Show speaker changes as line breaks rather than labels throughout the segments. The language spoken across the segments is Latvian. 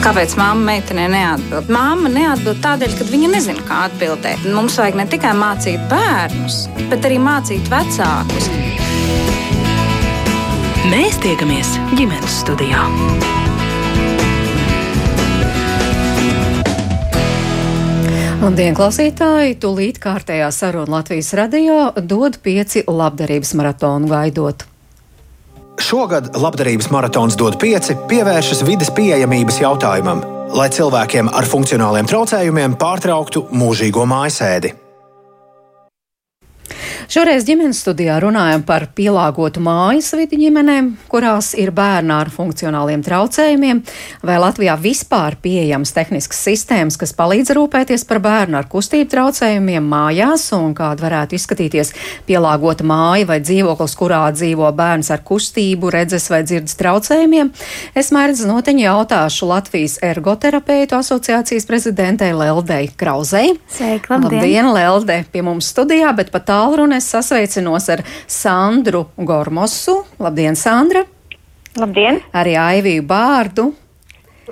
Kāpēc mamma meitenei neatbild? Māma neatbild tādēļ, ka viņa nezina, kā atbildēt. Mums vajag ne tikai mācīt bērnus, bet arī mācīt vecākus.
Mēs tiekamies ģimenes studijā.
Labdien, klausītāji! Tūlīt kārtējā saruna Latvijas radio dod pieci labdarības maratonu gaidot.
Šogad labdarības maratons dod pieci pievēršas vidas pieejamības jautājumam, lai cilvēkiem ar funkcionāliem traucējumiem pārtrauktu mūžīgo mājasēdi.
Šoreiz ģimenes studijā runājam par pielāgotu mājas vidi ģimenēm, kurās ir bērni ar funkcionāliem traucējumiem, vai Latvijā vispār pieejamas tehniskas sistēmas, kas palīdz rūpēties par bērnu ar kustību traucējumiem mājās, un kāda varētu izskatīties pielāgota māja vai dzīvoklis, kurā dzīvo bērns ar kustību, redzes vai dzirdes traucējumiem. Es mērķis noteņi jautāšu Latvijas ergoterapeitu asociācijas prezidentei Leldei Krauzei.
Sveiki, labdien!
Labdien, Lelde, pie mums studijā, bet pa tālruni es sasveicinos ar Sandru Gormosu. Labdien, Sandra!
Labdien!
Arī Aiviju Bārdu.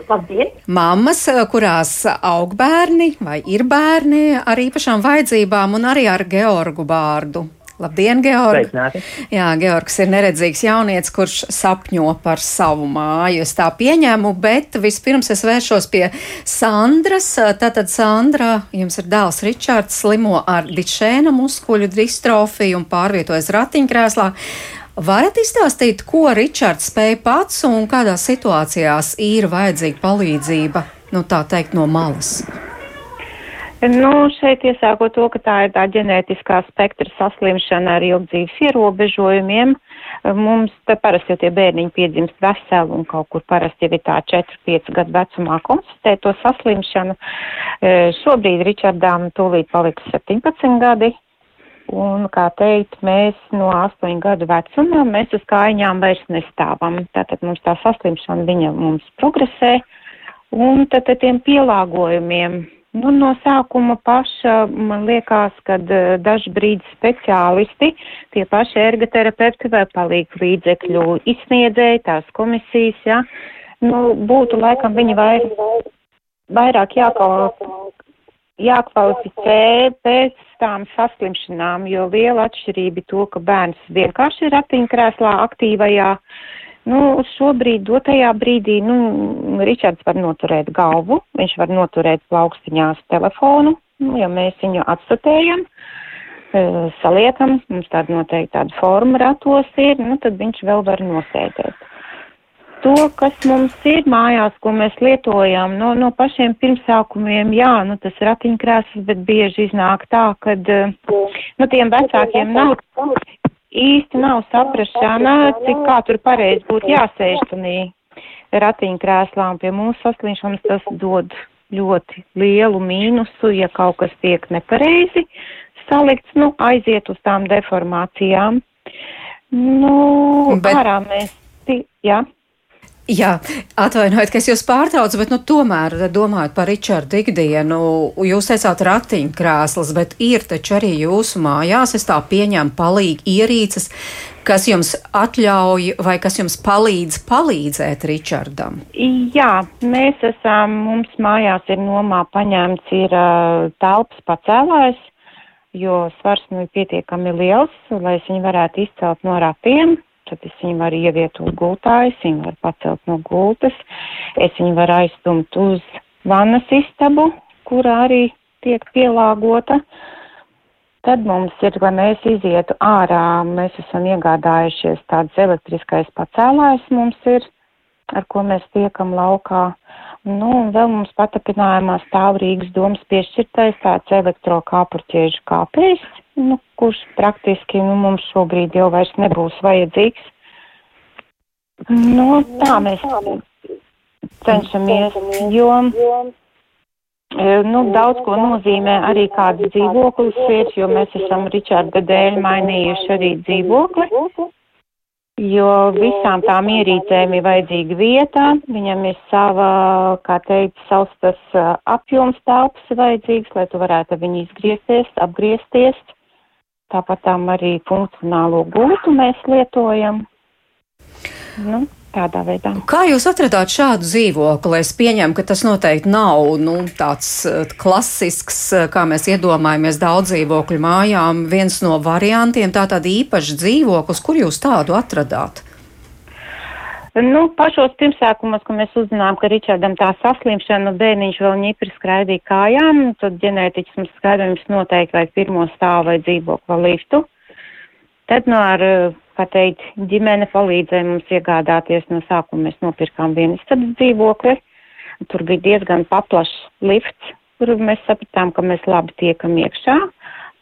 Labdien!
Mammas, kurās aug bērni vai ir bērni ar īpašām vajadzībām, un arī ar Georgu Bārdu. Labdien, Georg!
Sveicināti.
Jā, Georgs ir neredzīgs jaunietis, kurš sapņo par savu māju. Es tā pieņēmu, bet vispirms es vēršos pie Sandras. Tātad, Sandra, jums ir dēls Ričards, slimo ar dišēna muskuļu distrofiju un pārvietojas ratiņkrēslā. Varat izstāstīt, ko Ričards spēja pats un kādās situācijās ir vajadzīga palīdzība, nu tā teikt, no malas?
Nu, šeit iesākot to, ka tā ir tā ģenētiskā spektra saslimšana ar ilgdzīves ierobežojumiem. Mums te parasti jau tie bērniņi piedzimst veseli un kaut kur parasti jau ir tā 4-5 gadu vecumā konstatē to saslimšanu. E, šobrīd Ričardām tūlīt paliks 17 gadi. Un, kā teikt, mēs no 8 gadu vecuma, mēs uz kājām vairs nestāvam. Tātad mums tā saslimšana viņa mums progresē. Un tad, tiem pielāgojumiem Nu, no sākuma paša man liekas, ka daži brīdi speciālisti, tie paši ergoterapeuti vai palīdz līdzekļu izsniedzēji, tās komisijas, ja, nu, būtu laikam viņi vairāk, vairāk jākvalificē pēc tām saslimšanām, jo liela atšķirība to, ka bērns vienkārši ir ratiņkrēslā aktīvajā Nu, šobrīd, dotajā brīdī, nu, Ričards var noturēt galvu, viņš var noturēt plaukstiņās telefonu, nu, ja mēs viņu atstatējam, e, saliekam, mums tāda noteikti tāda forma ratos ir, nu, tad viņš vēl var nosēdēt. To, kas mums ir mājās, ko mēs lietojam, no, no pašiem pirmsākumiem, jā, nu, tas ratiņkrēsls, bet bieži iznāk tā, ka, nu, tiem vecākiem nav īsti nav saprašana, cik kā tur pareizi būtu jāsēž tunī ratiņkrēslā, un pie mūsu saslimšanas tas dod ļoti lielu mīnusu, ja kaut kas tiek nepareizi salikts, nu, aiziet uz tām deformācijām. Nu, Bet... ārā mēs, jā.
Jā, atvainojiet, ka es jūs pārtraucu, bet nu, tomēr domājot par Ričardu ikdienu, jūs teicāt ratiņkrēsls, bet ir taču arī jūsu mājās, es tā pieņemu, palīgi ierīces, kas jums atļauj vai kas jums palīdz palīdzēt Ričardam?
Jā, mēs esam, mums mājās ir nomā paņemts ir uh, telpas pacēlājs, jo svars nu ir pietiekami liels, lai es viņu varētu izcelt no ratiem tad es viņu varu ievietot gultā, es viņu varu pacelt no gultas, es viņu varu aizstumt uz vannas istabu, kurā arī tiek pielāgota. Tad mums ir, lai mēs izietu ārā, mēs esam iegādājušies tāds elektriskais pacēlājs mums ir, ar ko mēs tiekam laukā. Nu, un vēl mums patapinājumā stāv Rīgas domas piešķirtais tāds elektrokāpurķiežu kāpējs, nu, kurš praktiski nu, mums šobrīd jau vairs nebūs vajadzīgs. Nu, tā mēs cenšamies, jo e, nu, daudz ko nozīmē arī kāds dzīvoklis ir, jo mēs esam Ričarda dēļ mainījuši arī dzīvokli, jo visām tām ierīcēm ir vajadzīga vieta, viņam ir sava, kā teikt, savs tas e, apjoms telpas vajadzīgs, lai tu varētu viņu izgriezties, apgriezties. Tāpat tām arī funkcionālo gultu mēs lietojam. Nu, tādā veidā.
Kā jūs atradāt šādu dzīvokli? Es pieņemu, ka tas noteikti nav nu, tāds uh, klasisks, uh, kā mēs iedomājamies, daudz dzīvokļu mājām. Viens no variantiem tā tāda īpaša dzīvoklis, kur jūs tādu atradāt?
Nu, pašos pirmsākumos, kad mēs uzzinājām, ka Ričardam tā saslimšana, bērniņš vēl ņipri skraidīja kājām, tad ģenētiķis mums skaidrojums noteikti vai pirmo stāvu vai dzīvokli liftu. Tad no ar, kā teikt, ģimene palīdzēja mums iegādāties no sākuma. Mēs nopirkām vienu istabas dzīvokli. Tur bija diezgan paplašs lifts, kur mēs sapratām, ka mēs labi tiekam iekšā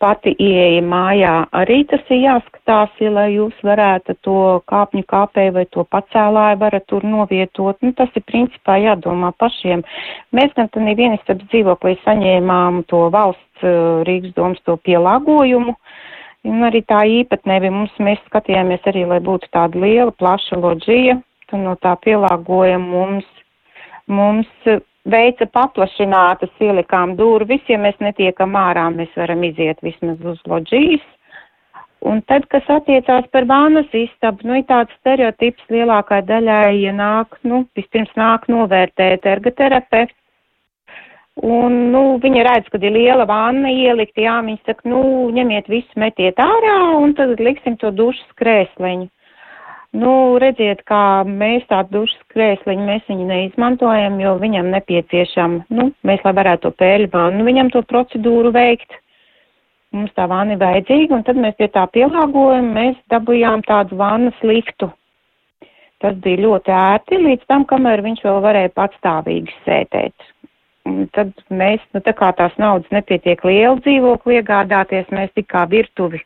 pati ieeja mājā arī tas ir jāskatās, ja, lai jūs varētu to kāpņu kāpēju vai to pacēlāju varat tur novietot. Nu, tas ir principā jādomā pašiem. Mēs gan tad nevienistabas dzīvoklī saņēmām to valsts uh, Rīgas domas to pielāgojumu. Un arī tā īpatnēja mums, mēs skatījāmies arī, lai būtu tāda liela, plaša loģija, tad no tā pielāgojuma mums, mums veica paplašinātas, ielikām durvis, ja mēs netiekam ārā, mēs varam iziet vismaz uz loģijas. Un tad, kas attiecās par vānas istabu, nu, ir tāds stereotips lielākai daļai, ja nāk, nu, vispirms nāk novērtēt ergoterapeitu. Un, nu, viņa redz, kad ir liela vanna ielikt, jā, viņa saka, nu, ņemiet visu, metiet ārā, un tad liksim to dušas krēsliņu. Nu, redziet, kā mēs tādu dušas krēsliņu, mēs viņu neizmantojam, jo viņam nepieciešama, nu, mēs, lai varētu to pēļu vānu, viņam to procedūru veikt. Mums tā vāna ir vajadzīga, un tad mēs pie tā pielāgojam, mēs dabujām tādu vānas liftu. Tas bija ļoti ērti līdz tam, kamēr viņš vēl varēja patstāvīgi sētēt. Un tad mēs, nu, tā kā tās naudas nepietiek lielu dzīvokli iegādāties, mēs tikā virtuvi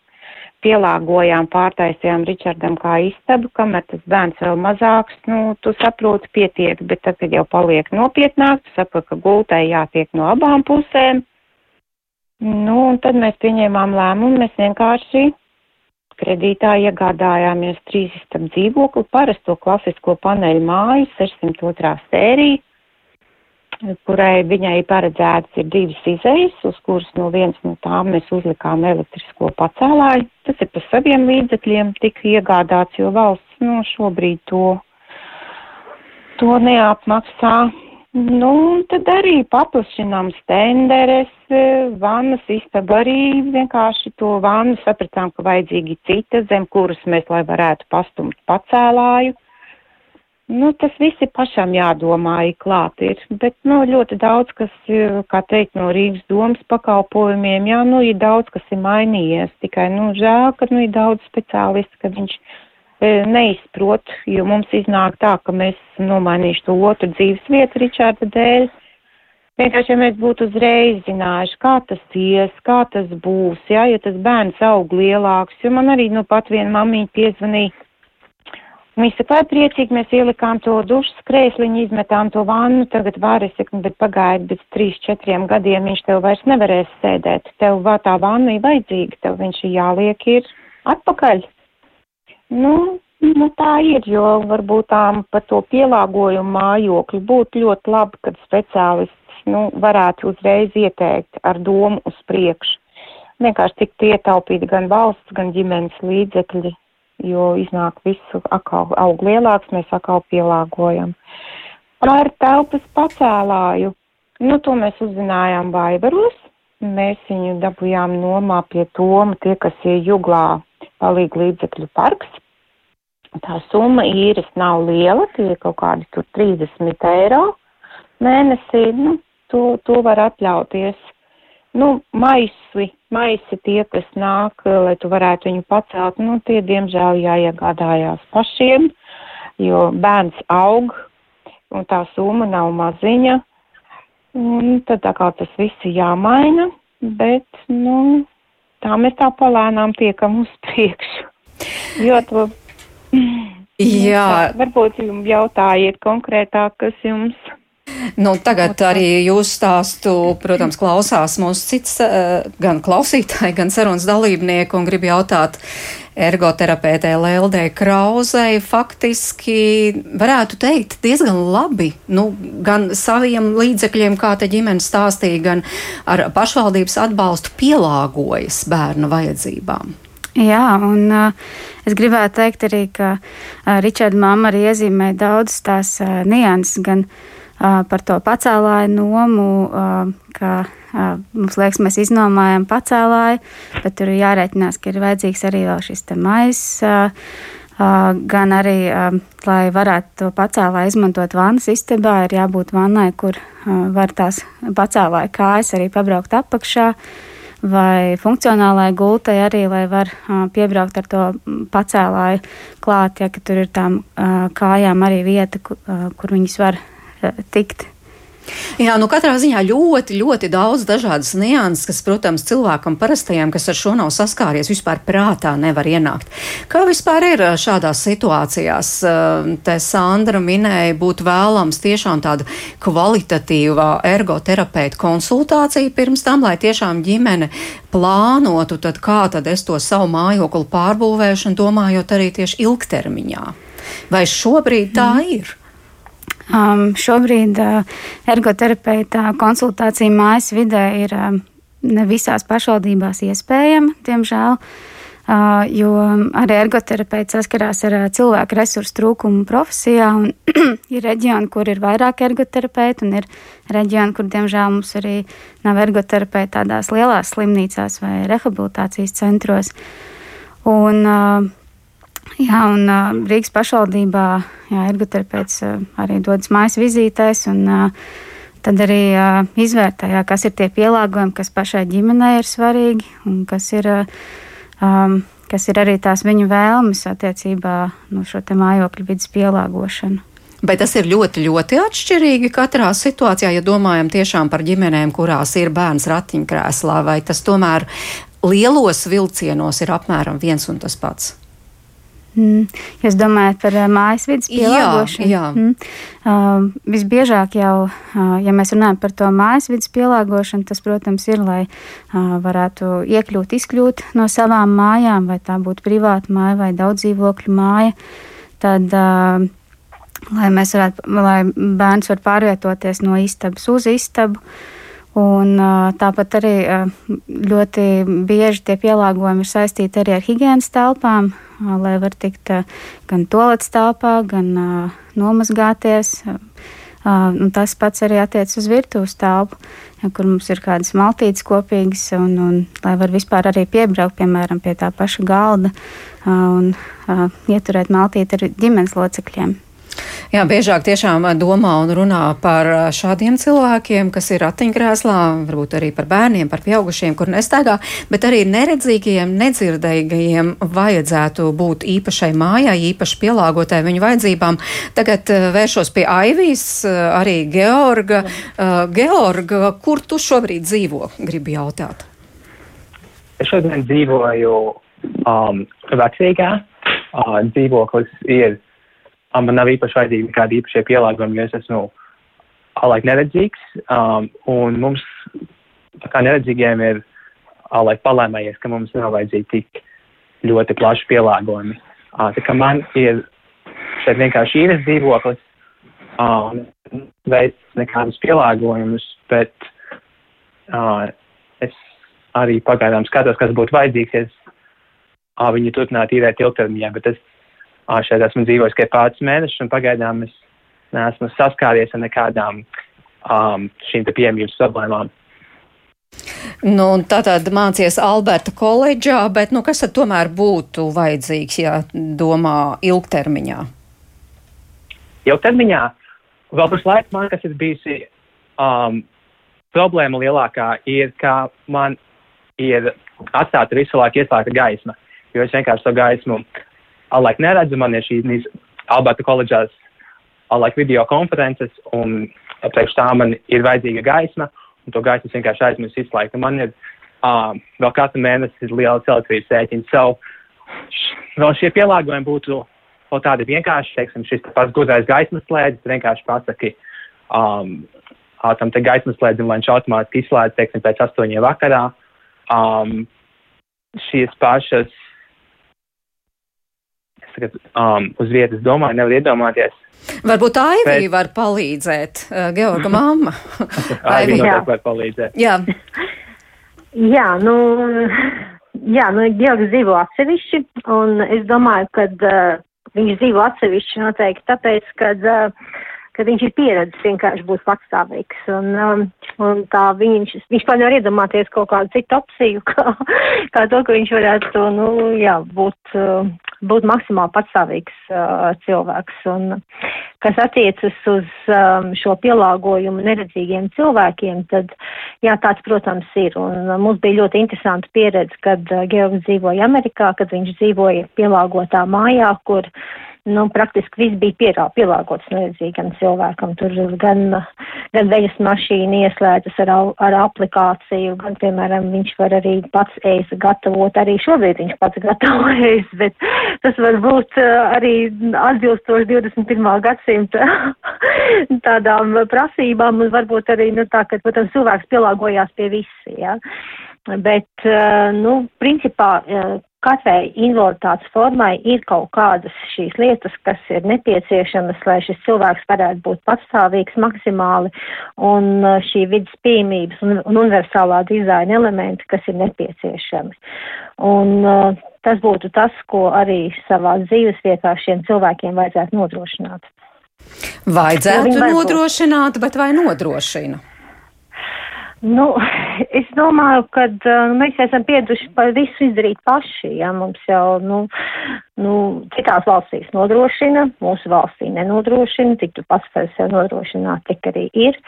pielāgojām, pārtaisījām Ričardam kā istabu, kamēr tas bērns vēl mazāks, nu, tu saproti, pietiek, bet tad, kad jau paliek nopietnāk, tu saproti, ka gultai jātiek no abām pusēm. Nu, un tad mēs pieņēmām lēmumu, mēs vienkārši kredītā iegādājāmies trīs istabu dzīvokli, parasto klasisko paneļu māju, 602. sēriju kurai viņai paredzētas ir divas izejas, uz kuras no vienas no tām mēs uzlikām elektrisko pacēlāju. Tas ir par saviem līdzekļiem tika iegādāts, jo valsts nu, šobrīd to, to neapmaksā. Nu, tad arī paplašinām stenderes, vannas istabu arī vienkārši to vannu sapratām, ka vajadzīgi cita zem, kuras mēs, lai varētu pastumt pacēlāju. Nu, tas viss ir pašam jādomā, ir klāt ir, bet, nu, ļoti daudz, kas, kā teikt, no Rīgas domas pakalpojumiem, jā, nu, ir daudz, kas ir mainījies, tikai, nu, žēl, ka, nu, ir daudz speciālisti, ka viņš e, neizprot, jo mums iznāk tā, ka mēs nomainīšu to otru dzīves vietu Ričārda dēļ. Vienkārši, ja mēs būtu uzreiz zinājuši, kā tas ies, kā tas būs, jā, ja tas bērns aug lielāks, jo man arī, nu, pat viena mamīņa piezvanīja, Viņš saka, lai priecīgi mēs ielikām to dušas krēsliņu, izmetām to vannu, tagad saku, bet pagaidi, bez trīs, četriem gadiem viņš tev vairs nevarēs sēdēt. Tev vā tā vanna ir vajadzīga, tev viņš ir jāliek ir atpakaļ. Nu, nu tā ir, jo varbūt tām par to pielāgojumu mājokļu būtu ļoti labi, kad speciālists, nu, varētu uzreiz ieteikt ar domu uz priekšu. Vienkārši tiktu ietaupīt gan valsts, gan ģimenes līdzekļi jo iznāk visu atkal aug lielāks, mēs atkal pielāgojam. Par telpas pacēlāju, nu to mēs uzzinājām Vaibaros, mēs viņu dabujām nomā pie Toma, tie, kas ir juglā palīga līdzekļu parks. Tā summa īres nav liela, tie ir kaut kādi tur 30 eiro mēnesī, nu, to, to var atļauties. Nu, maisi, maisi tie, kas nāk, lai tu varētu viņu pacelt, nu, tie diemžēl jāiegādājās pašiem, jo bērns aug un tā summa nav maziņa. Un tad tā kā tas viss jāmaina, bet, nu, tā mēs tā palēnām tiekam uz priekšu. Jo to. Jā. Varbūt jums jautājiet konkrētāk, kas jums
Nu, tagad arī jūs stāstu, protams, klausās mūsu cits eh, gan klausītāji, gan sarunas dalībnieki un grib jautāt ergoterapeitē Lēldē Krauzei faktiski varētu teikt diezgan labi, nu, gan saviem līdzekļiem, kā te ģimene stāstīja, gan ar pašvaldības atbalstu pielāgojas bērnu vajadzībām.
Jā, un uh, es gribētu teikt arī, ka uh, Ričarda mamma arī iezīmē daudz tās uh, nianses, gan uh, par to pacēlāju nomu, ka mums liekas, mēs iznomājam pacēlāju, bet tur ir jārēķinās, ka ir vajadzīgs arī vēl šis te mais. Uh, gan arī, lai varētu to pacēlāju izmantot vannas istabā, ir jābūt vannai, kur var tās pacēlāju kājas arī pabraukt apakšā. Vai funkcionālai gultai arī, lai var piebraukt ar to pacēlāju klāt, ja tur ir tām kājām arī vieta, kur, viņas var tikt.
Jā, nu katrā ziņā ļoti, ļoti daudz dažādas nianses, kas, protams, cilvēkam parastajam, kas ar šo nav saskāries, vispār prātā nevar ienākt. Kā vispār ir šādās situācijās? Te Sandra minēja, būtu vēlams tiešām tāda kvalitatīva ergoterapeita konsultācija pirms tam, lai tiešām ģimene plānotu, tad kā tad es to savu mājokli pārbūvēšu un domājot arī tieši ilgtermiņā. Vai šobrīd tā mm. ir?
Um, šobrīd uh, ergoterapeita konsultācija mājas vidē ir um, ne visās pašvaldībās iespējama, diemžēl. Uh, jo arī ergoterapeits saskarās ar uh, cilvēku resursu trūkumu profesijā. ir reģioni, kur ir vairāk ergoterapeitu, un ir reģioni, kur, diemžēl, mums arī nav ergoterapeiti tādās lielās slimnīcās vai rehabilitācijas centros. Un, uh, Jā, un uh, Rīgas pašvaldībā jā, ergoterapeits uh, arī dodas mājas vizītēs. Un, uh, Tad arī uh, izvērtējā, kas ir tie pielāgojumi, kas pašai ģimenei ir svarīgi un kas ir, uh, um, kas ir arī tās viņu vēlmes attiecībā no šo mājokļu vidas pielāgošanu.
Bet tas ir ļoti, ļoti atšķirīgi katrā situācijā, ja domājam tiešām par ģimenēm, kurās ir bērns ratiņkrēslā, vai tas tomēr lielos vilcienos ir apmēram viens un tas pats.
Mm. Jūs domājat par uh, mājas vidas pielāgošanu?
Jā, jā. Mm.
Uh, visbiežāk jau, uh, ja mēs runājam par to mājas vidas pielāgošanu, tas, protams, ir, lai uh, varētu iekļūt, izkļūt no savām mājām, vai tā būtu privāta māja vai daudz dzīvokļu māja. Tad, uh, lai varētu, lai bērns var pārvietoties no istabas uz istabu. Un, tāpat arī ļoti bieži tie pielāgojumi ir saistīti arī ar higiēnas telpām, lai var tikt gan toaletes telpā, gan nomazgāties. Un tas pats arī attiecas uz virtuves telpu, ja, kur mums ir kādas maltītes kopīgas, un, un lai var vispār arī piebraukt, piemēram, pie tā paša galda un ieturēt maltīti ar ģimenes locekļiem.
Jā, biežāk tiešām domā un runā par šādiem cilvēkiem, kas ir ratiņkrēslā, varbūt arī par bērniem, par pieaugušiem, kur nestaigā, bet arī neredzīgajiem, nedzirdīgajiem vajadzētu būt īpašai mājai, īpaši pielāgotai viņu vajadzībām. Tagad vēršos pie Aivijas, arī Georga. Georga, kur tu šobrīd dzīvo, gribu jautāt?
Es šodien dzīvoju um, vecīgā. Uh, dzīvoklis ir man nav īpaši vajadzīgi nekādi īpašie pielāgojumi, jo es esmu alaik neredzīgs, um, un mums, kā neredzīgiem, ir alaik palēmējies, ka mums nav vajadzīgi tik ļoti plaši pielāgojumi. Uh, tā kā man ir šeit vienkārši īres dzīvoklis, um, veids nekādus pielāgojumus, bet uh, es arī pagaidām skatos, kas būtu vajadzīgs, ja uh, viņu turpinātu īrēt ilgtermiņā, bet es šeit esmu dzīvojis tikai pāris mēnešus, un pagaidām es neesmu saskāries ar nekādām um, šīm pieejamības problēmām.
Nu, tā tad mācījies Alberta koledžā, bet nu, kas tad tomēr būtu vajadzīgs, ja domā ilgtermiņā?
Ilgtermiņā vēl pašlaik man, kas ir bijusi um, problēma lielākā, ir, ka man ir atstāta visu laiku ieslēgta gaisma, jo es vienkārši to gaismu alaik neredzu, man ir šīs Alberta koledžās alaik video konferences, un priekš tā man ir vajadzīga gaisma, un to gaismu vienkārši aizmirst izslēgt. Man ir um, vēl katru mēnesi ir liela elektrības rēķina. So, vēl šie pielāgojumi būtu vēl tādi vienkārši, teiksim, šis pats gudrais gaismas slēdzis, vienkārši pasaki, um, tam te gaismas slēdzim, lai viņš automātiski izslēdz, teiksim, pēc astoņiem vakarā. Um, šīs pašas tagad um, uz vietas domāju, nevar iedomāties.
Varbūt Aivija Bet... var palīdzēt, uh, Georga mamma.
Aivija noteikti var palīdzēt.
Jā.
Jā, nu, jā, nu, Georgs dzīvo atsevišķi, un es domāju, ka uh, viņš dzīvo atsevišķi noteikti tāpēc, ka uh, ka viņš ir pieredzējis vienkārši būt patstāvīgs. Un, um, un tā viņš, viņš pat nevar iedomāties kaut kādu citu opciju, kā, kā to, ka viņš varētu, nu, jā, būt, uh, būt maksimāli patstāvīgs uh, cilvēks. Un, kas attiecas uz um, šo pielāgojumu neredzīgiem cilvēkiem, tad, jā, tāds, protams, ir. Un uh, mums bija ļoti interesanta pieredze, kad uh, Georgs dzīvoja Amerikā, kad viņš dzīvoja pielāgotā mājā, kur nu, praktiski viss bija pierā, pielāgots neredzīgam cilvēkam. Tur gan, gan veļas mašīna ieslēdzas ar, ar aplikāciju, gan, piemēram, viņš var arī pats ēst gatavot. Arī šobrīd viņš pats gatavo ēst, bet tas var būt uh, arī atbilstoši 21. gadsimta tādām prasībām un varbūt arī, nu, tā, ka, protams, cilvēks pielāgojās pie visi. Ja? Bet, uh, nu, principā, uh, katrai invaliditātes formai ir kaut kādas šīs lietas, kas ir nepieciešamas, lai šis cilvēks varētu būt patstāvīgs maksimāli, un šī vidas pieejamības un, un universālā dizaina elementi, kas ir nepieciešami. Un uh, tas būtu tas, ko arī savā dzīves vietā šiem cilvēkiem vajadzētu nodrošināt.
Vajadzētu nodrošināt, bet vai nodrošina?
Nu, es domāju, ka uh, mēs esam pieduši par visu izdarīt paši. Ja? Mums jau, nu, nu, citās valstīs nodrošina, mūsu valstī nenodrošina, tik tu pats par sevi nodrošināt, tik arī ir.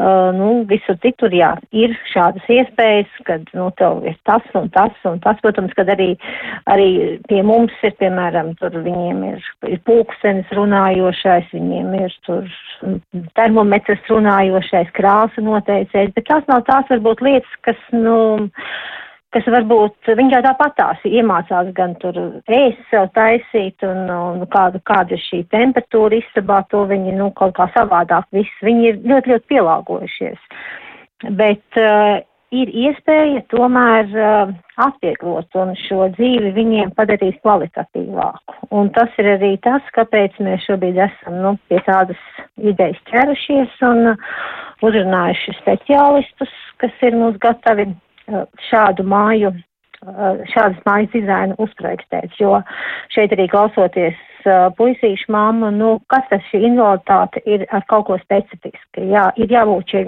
Uh, nu, visur citur, jā, ir šādas iespējas, kad, nu, tev ir tas un tas un tas, protams, kad arī, arī pie mums ir, piemēram, tur viņiem ir, ir pulkstenis runājošais, viņiem ir tur termometrs runājošais, krāsa noteicējs, bet tās nav tās varbūt lietas, kas, nu, kas varbūt viņi jau tāpat tās iemācās gan tur ēst sev taisīt un, un kāda, kāda ir šī temperatūra istabā, to viņi, nu, kaut kā savādāk viss, viņi ir ļoti, ļoti pielāgojušies. Bet uh, ir iespēja tomēr uh, atvieglot un šo dzīvi viņiem padarīt kvalitatīvāku. Un tas ir arī tas, kāpēc mēs šobrīd esam, nu, pie tādas idejas ķerušies un uh, uzrunājuši speciālistus, kas ir mums gatavi šādu māju, uh, šādas mājas dizainu uzprojektēt, jo šeit arī klausoties uh, puisīšu mammu, nu, kas tas šī invaliditāte ir ar kaut ko specifiski. Jā, ir jābūt šī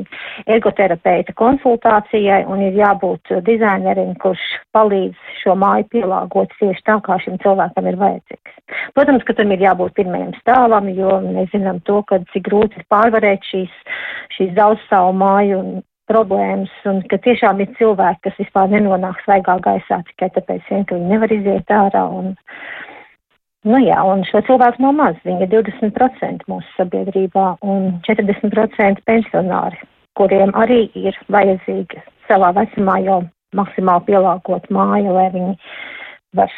ergoterapeita konsultācijai un ir jābūt dizainerim, kurš palīdz šo māju pielāgot tieši tā, kā šim cilvēkam ir vajadzīgs. Protams, ka tam ir jābūt pirmajam stāvam, jo mēs zinām to, ka cik grūti ir pārvarēt šīs, šīs daudzstāvu māju problēmas, un ka tiešām ir cilvēki, kas vispār nenonāk svaigā gaisā tikai tāpēc, vien, ka viņi nevar iziet ārā. Un, Nu jā, un šo cilvēku nav maz. Viņi ir 20% mūsu sabiedrībā un 40% pensionāri, kuriem arī ir vajadzīga savā vecumā jau maksimāli pielāgot māju, lai viņi var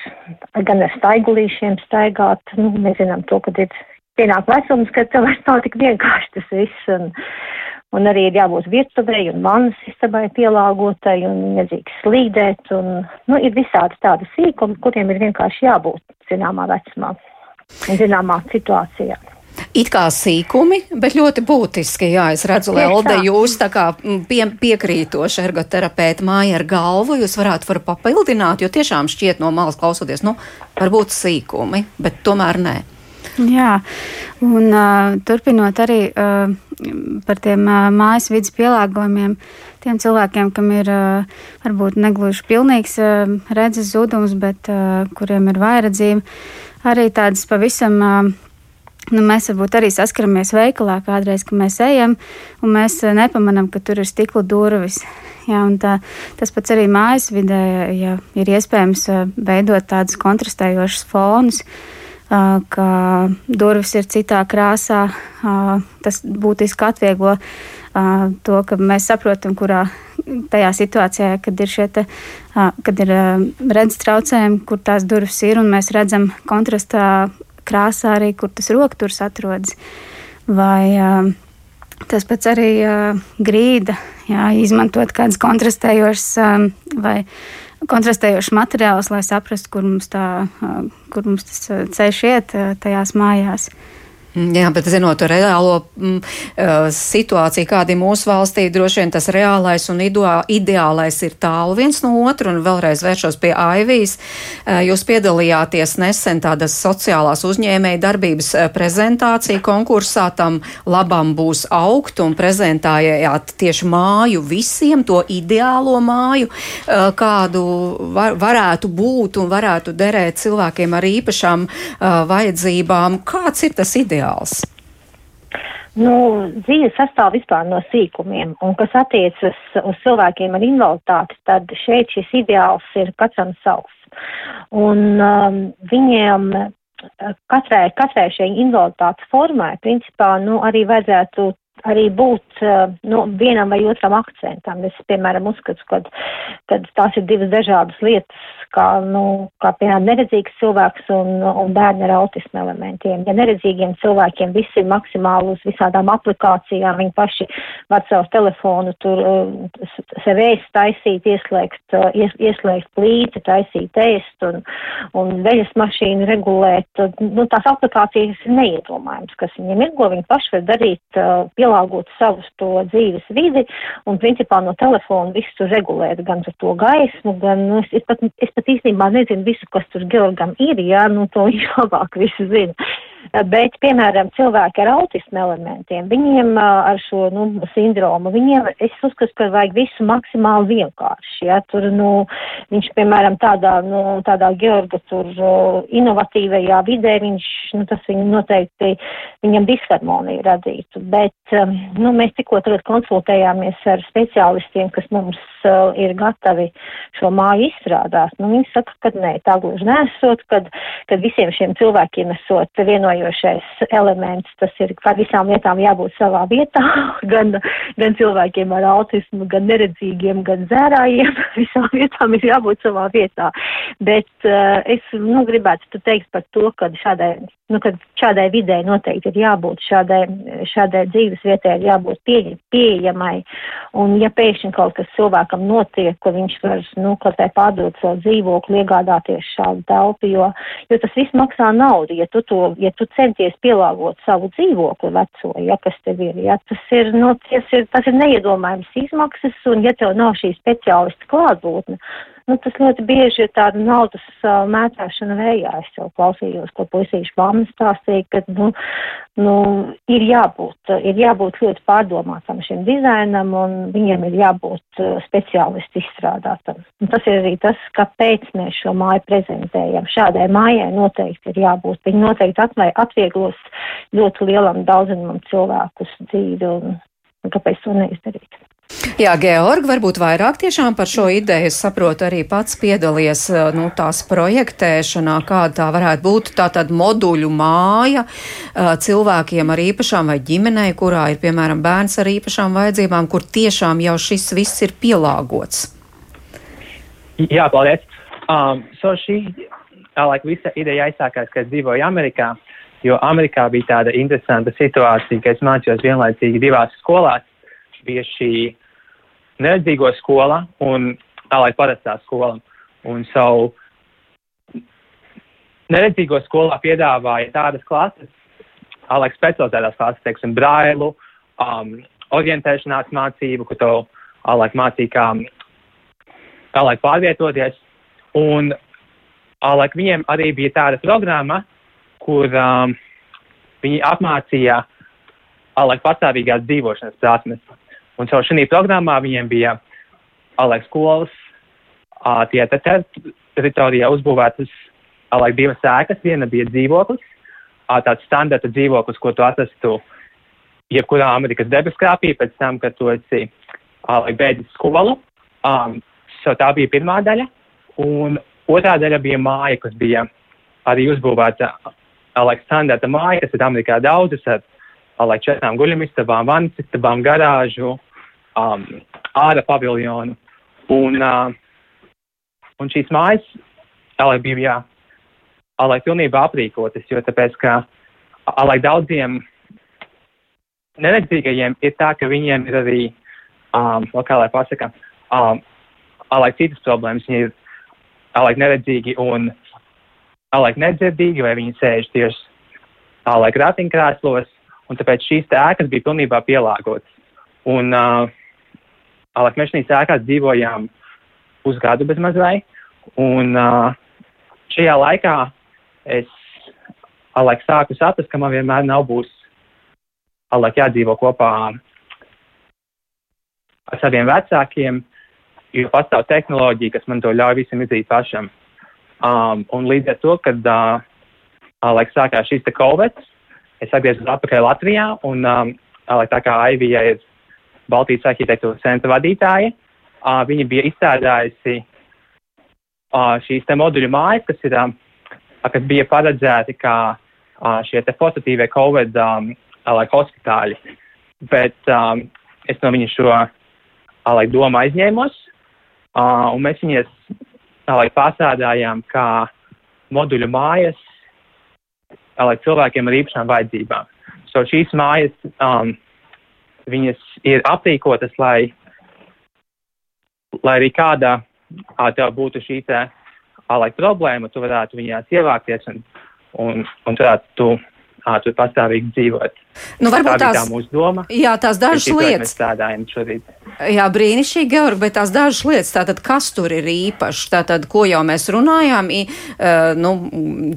gan ar staigulīšiem staigāt. Nu, mēs zinām to, ka ir pienāk vecums, ka tev vairs nav tik vienkārši tas viss. Un, un arī ir jābūt virtuvei un manas istabai pielāgotai un nedrīkst slīdēt. Un, nu, ir visādi tādi sīkumi, kuriem ir vienkārši jābūt zināmā vecumā zināmā situācijā.
It kā sīkumi, bet ļoti būtiski. Jā, es redzu, Lelde, jūs tā kā pie, piekrītoši ergoterapeita māja ar galvu, jūs varētu var papildināt, jo tiešām šķiet no malas klausoties, nu, varbūt sīkumi, bet tomēr nē.
Jā, un uh, turpinot arī uh, par tiem uh, mājas vidas pielāgojumiem, tiem cilvēkiem, kam ir uh, varbūt negluži pilnīgs uh, redzes zudums, bet uh, kuriem ir vairedzība, arī tādas pavisam. Uh, Nu, mēs varbūt arī saskaramies veikalā kādreiz, kad mēs ejam, un mēs nepamanām, ka tur ir stikla durvis. Jā, tā, tas pats arī mājas vidē, ja ir iespējams veidot tādus kontrastējošus fonus, uh, ka durvis ir citā krāsā. Tas būtiski atvieglo to, ka mēs saprotam, kurā tajā situācijā, kad ir šie te, kad ir redzes traucējumi, kur tās durvis ir, un mēs redzam kontrastā krāsā arī, kur tas rokturs atrodas. Vai tas pats arī grīda, jā, izmantot kādas kontrastējošas vai kontrastējošs materiāls, lai saprastu, kur mums, tā, kur mums tas ceļš iet tajās mājās.
Mm, jā, bet zinot reālo mm, uh, situāciju, kāda ir mūsu valstī, droši vien tas reālais un ideālais ir tālu viens no otru, un vēlreiz vēršos pie Aivijas. Uh, jūs piedalījāties nesen tādas sociālās uzņēmēja darbības uh, prezentācija konkursā, tam labam būs augt, un prezentējāt tieši māju visiem, to ideālo māju, kādu var, varētu būt un varētu derēt cilvēkiem ar īpašām uh, vajadzībām. Kāds ir tas ideāls? Ideāls?
Nu, dzīve sastāv vispār no sīkumiem, un kas attiecas uz cilvēkiem ar invaliditāti, tad šeit šis ideāls ir katram savs. Un um, viņiem katrai, katrai šai invaliditātes formai, principā, nu, arī vajadzētu arī būt nu, vienam vai otram akcentam. Es, piemēram, uzskatu, ka tās ir divas dažādas lietas, kā, nu, kā piemēram, neredzīgs cilvēks un, un bērni ar autismu elementiem. Ja neredzīgiem cilvēkiem viss ir maksimāli uz visādām aplikācijām, viņi paši var savu telefonu tur uh, sev ēst, taisīt, ieslēgt, uh, ies, ieslēgt plīti, taisīt ēst un, un veļas mašīnu regulēt. Nu, tās aplikācijas ir neiedomājams, kas viņiem ir, ko viņi paši var darīt, uh, pielāgot savus to dzīves vidi un principā no telefona visu regulēt, gan ar to gaismu, gan, nu, es, es pat, es pat pat īstenībā nezinu visu, kas tur Georgam ir, jā, nu to viņš labāk visu zina. Bet, piemēram, cilvēki ar autismu elementiem, viņiem ar šo nu, sindromu, viņiem es uzskatu, ka vajag visu maksimāli vienkārši. Ja? Tur, nu, viņš, piemēram, tādā, nu, tādā Georga tur inovatīvajā vidē, viņš, nu, tas viņu noteikti, viņam disharmoniju radītu. Bet, nu, mēs tikko tagad konsultējāmies ar speciālistiem, kas mums uh, ir gatavi šo māju izstrādāt. Nu, viņi saka, ka nē, tā gluži nesot, kad, kad visiem šiem cilvēkiem esot vienojušies vienojošais elements. Tas ir par visām lietām jābūt savā vietā, gan, gan cilvēkiem ar autismu, gan neredzīgiem, gan zērājiem. Visām vietām ir jābūt savā vietā. Bet uh, es nu, gribētu teikt par to, ka šādai, nu, kad šādai vidē noteikti ir jābūt, šādai, šādai dzīves vietai ir jābūt pie, pieejamai. Un ja pēkšņi kaut kas cilvēkam notiek, ka viņš var, nu, kaut kā pārdot savu dzīvokli, iegādāties šādu telpu, jo, jo tas viss maksā naudu. Ja tu, to, ja tu centies pielāgot savu dzīvokli veco, ja kas tev ir, ja? Tas ir, nu, tas ir, tas ir neiedomājums izmaksas, un ja tev nav šī speciālista klātbūtne, nu, tas ļoti bieži ir tāda naudas uh, mētāšana vējā. Es jau klausījos, ko puisīšu mamma stāstīja, ka, nu, nu, ir jābūt, ir jābūt ļoti pārdomātam šim dizainam, un viņiem ir jābūt uh, speciālisti izstrādātam. Un tas ir arī tas, kāpēc mēs šo māju prezentējam. Šādai mājai noteikti ir jābūt. Viņi noteikti atvieglos ļoti lielam daudzumam cilvēkus dzīvi, un, un kāpēc to neizdarīt.
Jā, Georgi, varbūt vairāk tiešām par šo ideju. Es saprotu, arī pats piedalies eh, nu, tās projektēšanā, kāda tā varētu būt. Tā tad moduļu māja eh, cilvēkiem ar īpašām vai ģimenei, kurā ir, piemēram, bērns ar īpašām vajadzībām, kur tiešām jau šis viss ir pielāgots.
Jā, paldies. Um, so šī, like, visa ideja aizsākās, kad dzīvoju Amerikā, jo Amerikā bija tāda interesanta situācija, ka es mācījos vienlaicīgi divās skolās bija šī neredzīgo skola un tālāk parastā skola. Un savu neredzīgo skolā piedāvāja tādas klases, tālāk specializētās klases, teiksim, brailu, um, orientēšanās mācību, ko tev tālāk mācīja, kā tālāk pārvietoties. Un tālāk viņiem arī bija tāda programma, kur um, viņi apmācīja tālāk pastāvīgās dzīvošanas prasmes. Un caur šī programmā viņiem bija Aleks skolas, tie teritorijā uzbūvētas Alek divas ēkas, viena bija dzīvoklis, tāds standarta dzīvoklis, ko tu atrastu jebkurā Amerikas debeskrāpī pēc tam, kad tu esi Alek beidzis skolu. Um, so tā bija pirmā daļa. Un otrā daļa bija māja, kas bija arī uzbūvēta Alek standarta māja, kas ir Amerikā daudzas ar četrām guļamistabām, vannas istabām, garāžu, um, ārā paviljonu. Un, uh, un šīs mājas, lai bija, jā, lai pilnībā aprīkotas, jo tāpēc, ka, lai daudziem neredzīgajiem ir tā, ka viņiem ir arī, um, kā lai pasaka, um, lai citas problēmas, viņi ir, lai neredzīgi un, lai nedzirdīgi, vai viņi sēž tieši laik ratiņkrēslos, un tāpēc šīs ēkas bija pilnībā pielāgotas. Un, uh, šīs ēkās dzīvojām pusgadu bez mazai, un uh, šajā laikā es, laik sāku saprast, ka man vienmēr nav būs, laik jādzīvo kopā ar saviem vecākiem, jo pastāv tehnoloģija, kas man to ļauj visam izdarīt pašam. Um, un līdz ar to, kad uh, laik sākās šīs te Covid, es atgriezos atpakaļ Latvijā, un um, laik tā kā Aivija ir Baltijas arhitektūras centra vadītāja, uh, viņa bija izstrādājusi uh, šīs te moduļu mājas, kas, ir, um, kas bija paredzēti kā uh, šie te pozitīvie Covid um, laik hospitāļi. Bet um, es no viņa šo uh, laik domu aizņēmos, uh, un mēs viņas lai pārstrādājām kā moduļu mājas, lai cilvēkiem ar īpašām vajadzībām. So šīs mājas, um, viņas ir aprīkotas, lai, lai arī kāda uh, tev būtu šī uh, lai problēma, tu varētu viņās ievākties un, un, un varētu tu ā, tur pastāvīgi dzīvot.
Nu, varbūt
tā
tās,
tā mūsu doma.
jā, tās dažas
Mēs
lietas.
strādājam šorīt.
Jā, brīnišķīgi, Georgi, bet tās dažas lietas, tātad kas tur ir īpašs, tātad, ko jau mēs runājām, i, uh, nu,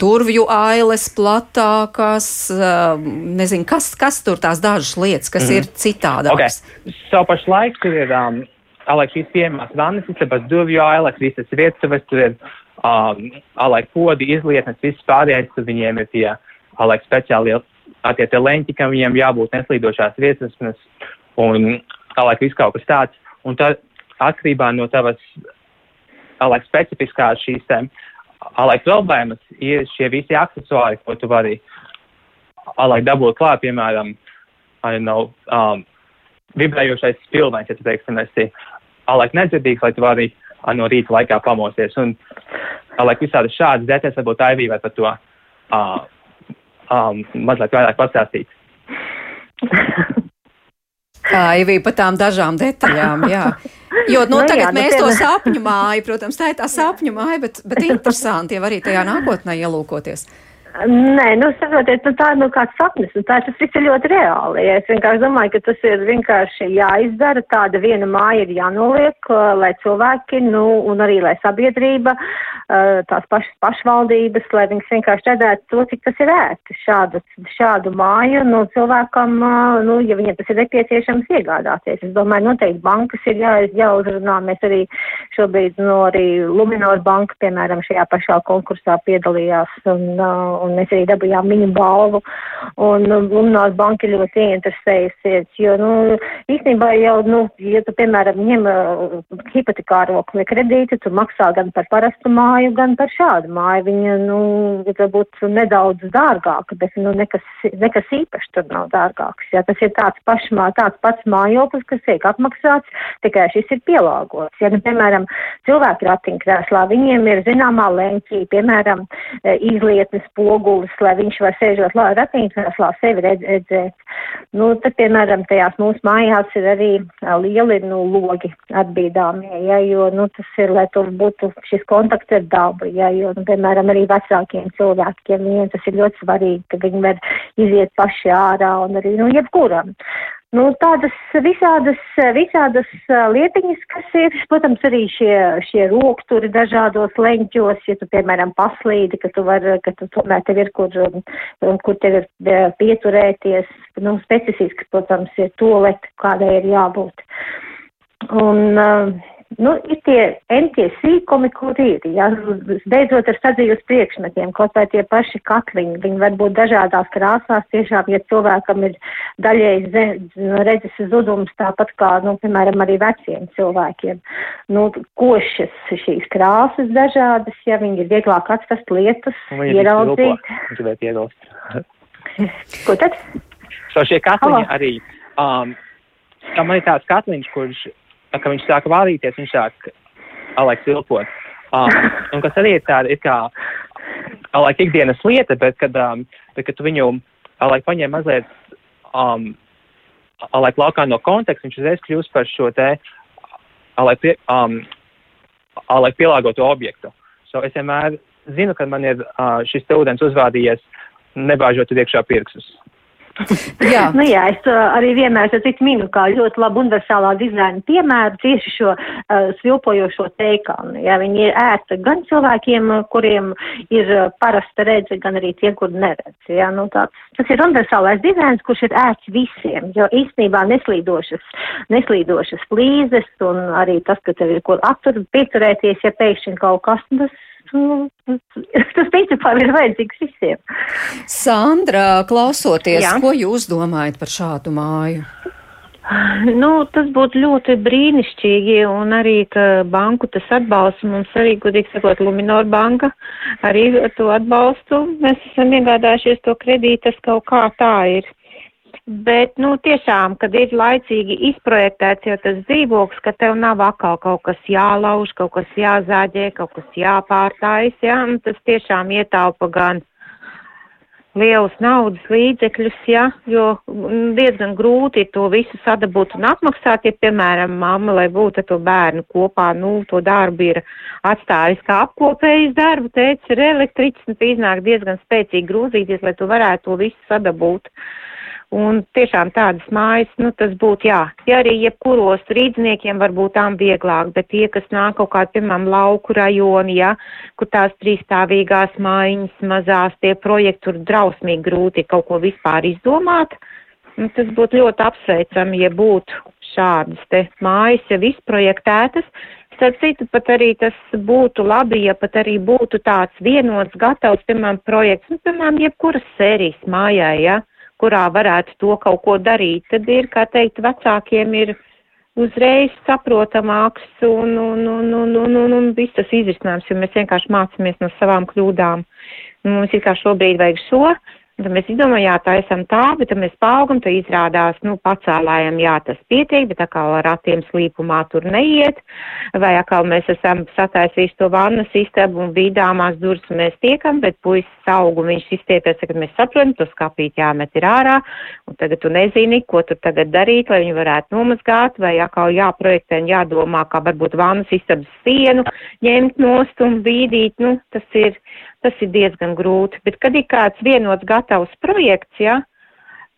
durvju ailes platākas, uh, nezinu, kas, kas tur tās dažas lietas, kas mm -hmm. ir citādākas.
Okay. Savu pašu laiku tur ir, um, alek šīs piemās vannas, istabas durvju ailes, visas vietas, tur ir, um, alek podi, izlietnes, viss pārējais, tur viņiem ir tie, alek speciāli tie te leņķi, kam viņiem jābūt neslīdošās viesasnes un, alek viss kaut kas tāds. Un tad atkarībā no tavas, alek specifiskās šīs, te, alek problēmas ir šie visi aksesuāri, ko tu vari, alek dabūt klāt, piemēram, know, um, vibrējošais spilvens, ja tu teiksim, esi alaik nedzirdīgs, lai tu vari no rīta laikā pamosties. Un alaik visādi šādas detaļas varbūt Aivī var par to uh, um, mazliet vairāk pastāstīt.
Tā ir par tām dažām detaļām, jā. Jo, nu,
Nu, jā,
tagad
nu,
mēs to sapņu māju, protams, tā ir tā sapņu māja, bet, bet interesanti jau arī tajā nākotnē ielūkoties.
Nē, nu, saprotiet, nu, tā ir nu, kāds sapnis, un tā tas viss ir ļoti reāli. Ja es vienkārši domāju, ka tas ir vienkārši jāizdara, tāda viena māja ir jānoliek, uh, lai cilvēki, nu, un arī lai sabiedrība, uh, tās pašas pašvaldības, lai viņas vienkārši redzētu to, cik tas ir ērti šādu, šādu māju, nu, cilvēkam, uh, nu, ja viņiem tas ir nepieciešams iegādāties. Es domāju, noteikti bankas ir jā, jāuzrunā. Mēs arī šobrīd, nu, arī Luminor banka, piemēram, šajā pašā konkursā piedalījās, un, uh, un mēs arī dabūjām viņu balvu. Un um, Luminors banka ļoti ieinteresējusies, jo, nu, īstenībā jau, nu, ja tu, piemēram, ņem uh, hipotekāro kredītu, tu maksā gan par parastu māju, gan par šādu māju. Viņa, nu, varbūt nedaudz dārgāka, bet, nu, nekas, nekas īpaši tur nav dārgāks. Jā, tas ir tāds, pašmā, tāds pats mājoklis, kas tiek apmaksāts, tikai šis ir pielāgots. Ja, nu, piemēram, cilvēki ratiņkrēslā, viņiem ir zināmā leņķī, piemēram, eh, izlietnes pogulis, lai viņš var sēžot ratiņkrēslā sevi redz, redzēt. Nu, tad, piemēram, tajās mūsu mājās ir arī lieli, nu, logi atbīdāmie, ja, jo, nu, tas ir, lai tur būtu šis kontakts ar dabu, ja, jo, nu, piemēram, arī vecākiem cilvēkiem, viņiem tas ir ļoti svarīgi, ka viņi var iziet paši ārā un arī, nu, jebkuram. Nu, tādas visādas, visādas lietiņas, kas ir, protams, arī šie, šie rokturi dažādos leņķos, ja tu, piemēram, paslīdi, ka tu vari, ka tu tomēr tev ir, kur, um, kur tev ir pieturēties, nu, specifiski, protams, ir toleti, kādai ir jābūt. Un, uh, nu, ir tie entie sīkumi, kur ir, ja, beidzot ar sadzīves priekšmetiem, kaut vai tie paši katliņi, viņi var būt dažādās krāsās, tiešām, ja cilvēkam ir daļēji ze- redzes zudums, tāpat kā, nu, piemēram, arī veciem cilvēkiem. Nu, košas šīs krāsas dažādas, ja viņi ir vieglāk atrast lietas,
Un viņi
ieraudzīt.
Gribētu iebilst.
Ko tad?
So šie katliņi
Halo.
arī, um, kā man ir tāds katliņš, kurš, tā, kad viņš sāk vārīties, viņš sāk, alek, silpot. Um, un kas arī ir tāda, ir kā, alek, ikdienas lieta, bet kad, um, bet, kad tu viņu, alek, paņem mazliet, um, alek, laukā no konteksta, viņš uzreiz kļūst par šo te, alek, pie, um, alek, pielāgotu objektu. So es vienmēr zinu, ka man ir uh, šis te ūdens uzvādījies nebāžot iekšā pirkstus.
Jā. nu, jā, es uh, arī vienmēr citu minu kā ļoti labu universālā dizaina piemēru tieši šo uh, svilpojošo teikānu. Jā, viņi ir ērti gan cilvēkiem, kuriem ir uh, parasta redze, gan arī tie, kur neredz. Jā, nu, tāds, tas ir universālais dizains, kurš ir ērts visiem, jo īstenībā neslīdošas, neslīdošas flīzes un arī tas, ka tev ir kur aptur, pieturēties, ja pēkšņi kaut kas, tas nu, tas principā ir vajadzīgs visiem.
Sandra, klausoties, Jā. ko jūs domājat par šādu māju?
Nu, tas būtu ļoti brīnišķīgi, un arī, ka banku tas atbalsta mums arī, godīgi sakot, Luminor banka arī to atbalstu. Mēs esam iegādājušies to kredītu, tas kaut kā tā ir. Bet, nu, tiešām, kad ir laicīgi izprojektēts jau tas dzīvoklis, ka tev nav atkal kaut kas jālauž, kaut kas jāzāģē, kaut kas jāpārtājas, jā, un tas tiešām ietaupa gan lielus naudas līdzekļus, jā, jo mm, diezgan grūti to visu sadabūt un atmaksāt, ja, piemēram, mamma, lai būtu to bērnu kopā, nu, to darbu ir atstājis kā apkopējis darbu, teica, ir elektriķis, un iznāk diezgan spēcīgi grūzīties, lai tu varētu to visu sadabūt. Uh, Un tiešām tādas mājas, nu tas būtu, jā, ja arī jebkuros rīdzniekiem varbūt tām vieglāk, bet tie, kas nāk kaut kādi, piemēram, lauku rajoni, ja, kur tās trīsstāvīgās mājiņas mazās, tie projekti tur drausmīgi grūti kaut ko vispār izdomāt, nu, tas būtu ļoti apsveicami, ja būtu šādas te mājas jau izprojektētas. Starp citu, pat arī tas būtu labi, ja pat arī būtu tāds vienots, gatavs, piemēram, projekts, nu, piemēram, jebkuras sērijas mājā, ja kurā varētu to kaut ko darīt, tad ir, kā teikt, vecākiem ir uzreiz saprotamāks un, un, un, un, un, un, un viss tas izrisinājums, jo mēs vienkārši mācāmies no savām kļūdām. Mums ir kā šobrīd vajag šo, Tad mēs izdomājām, jā, tā esam tā, bet tad mēs paaugam, tad izrādās, nu, pacēlājam, jā, tas pietiek, bet atkal ar ratiem slīpumā tur neiet, vai atkal mēs esam sataisījuši to vannas istabu un vīdāmās durvis mēs tiekam, bet puisis augu viņš izstiepies, kad mēs saprotam, to skapīt jāmet ir ārā, un tagad tu nezini, ko tur tagad darīt, lai viņu varētu nomazgāt, vai atkal jāprojektē un jādomā, kā varbūt vannas istabas sienu ņemt nost un vīdīt, nu, tas ir tas ir diezgan grūti. Bet, kad ir kāds vienots gatavs projekts, ja,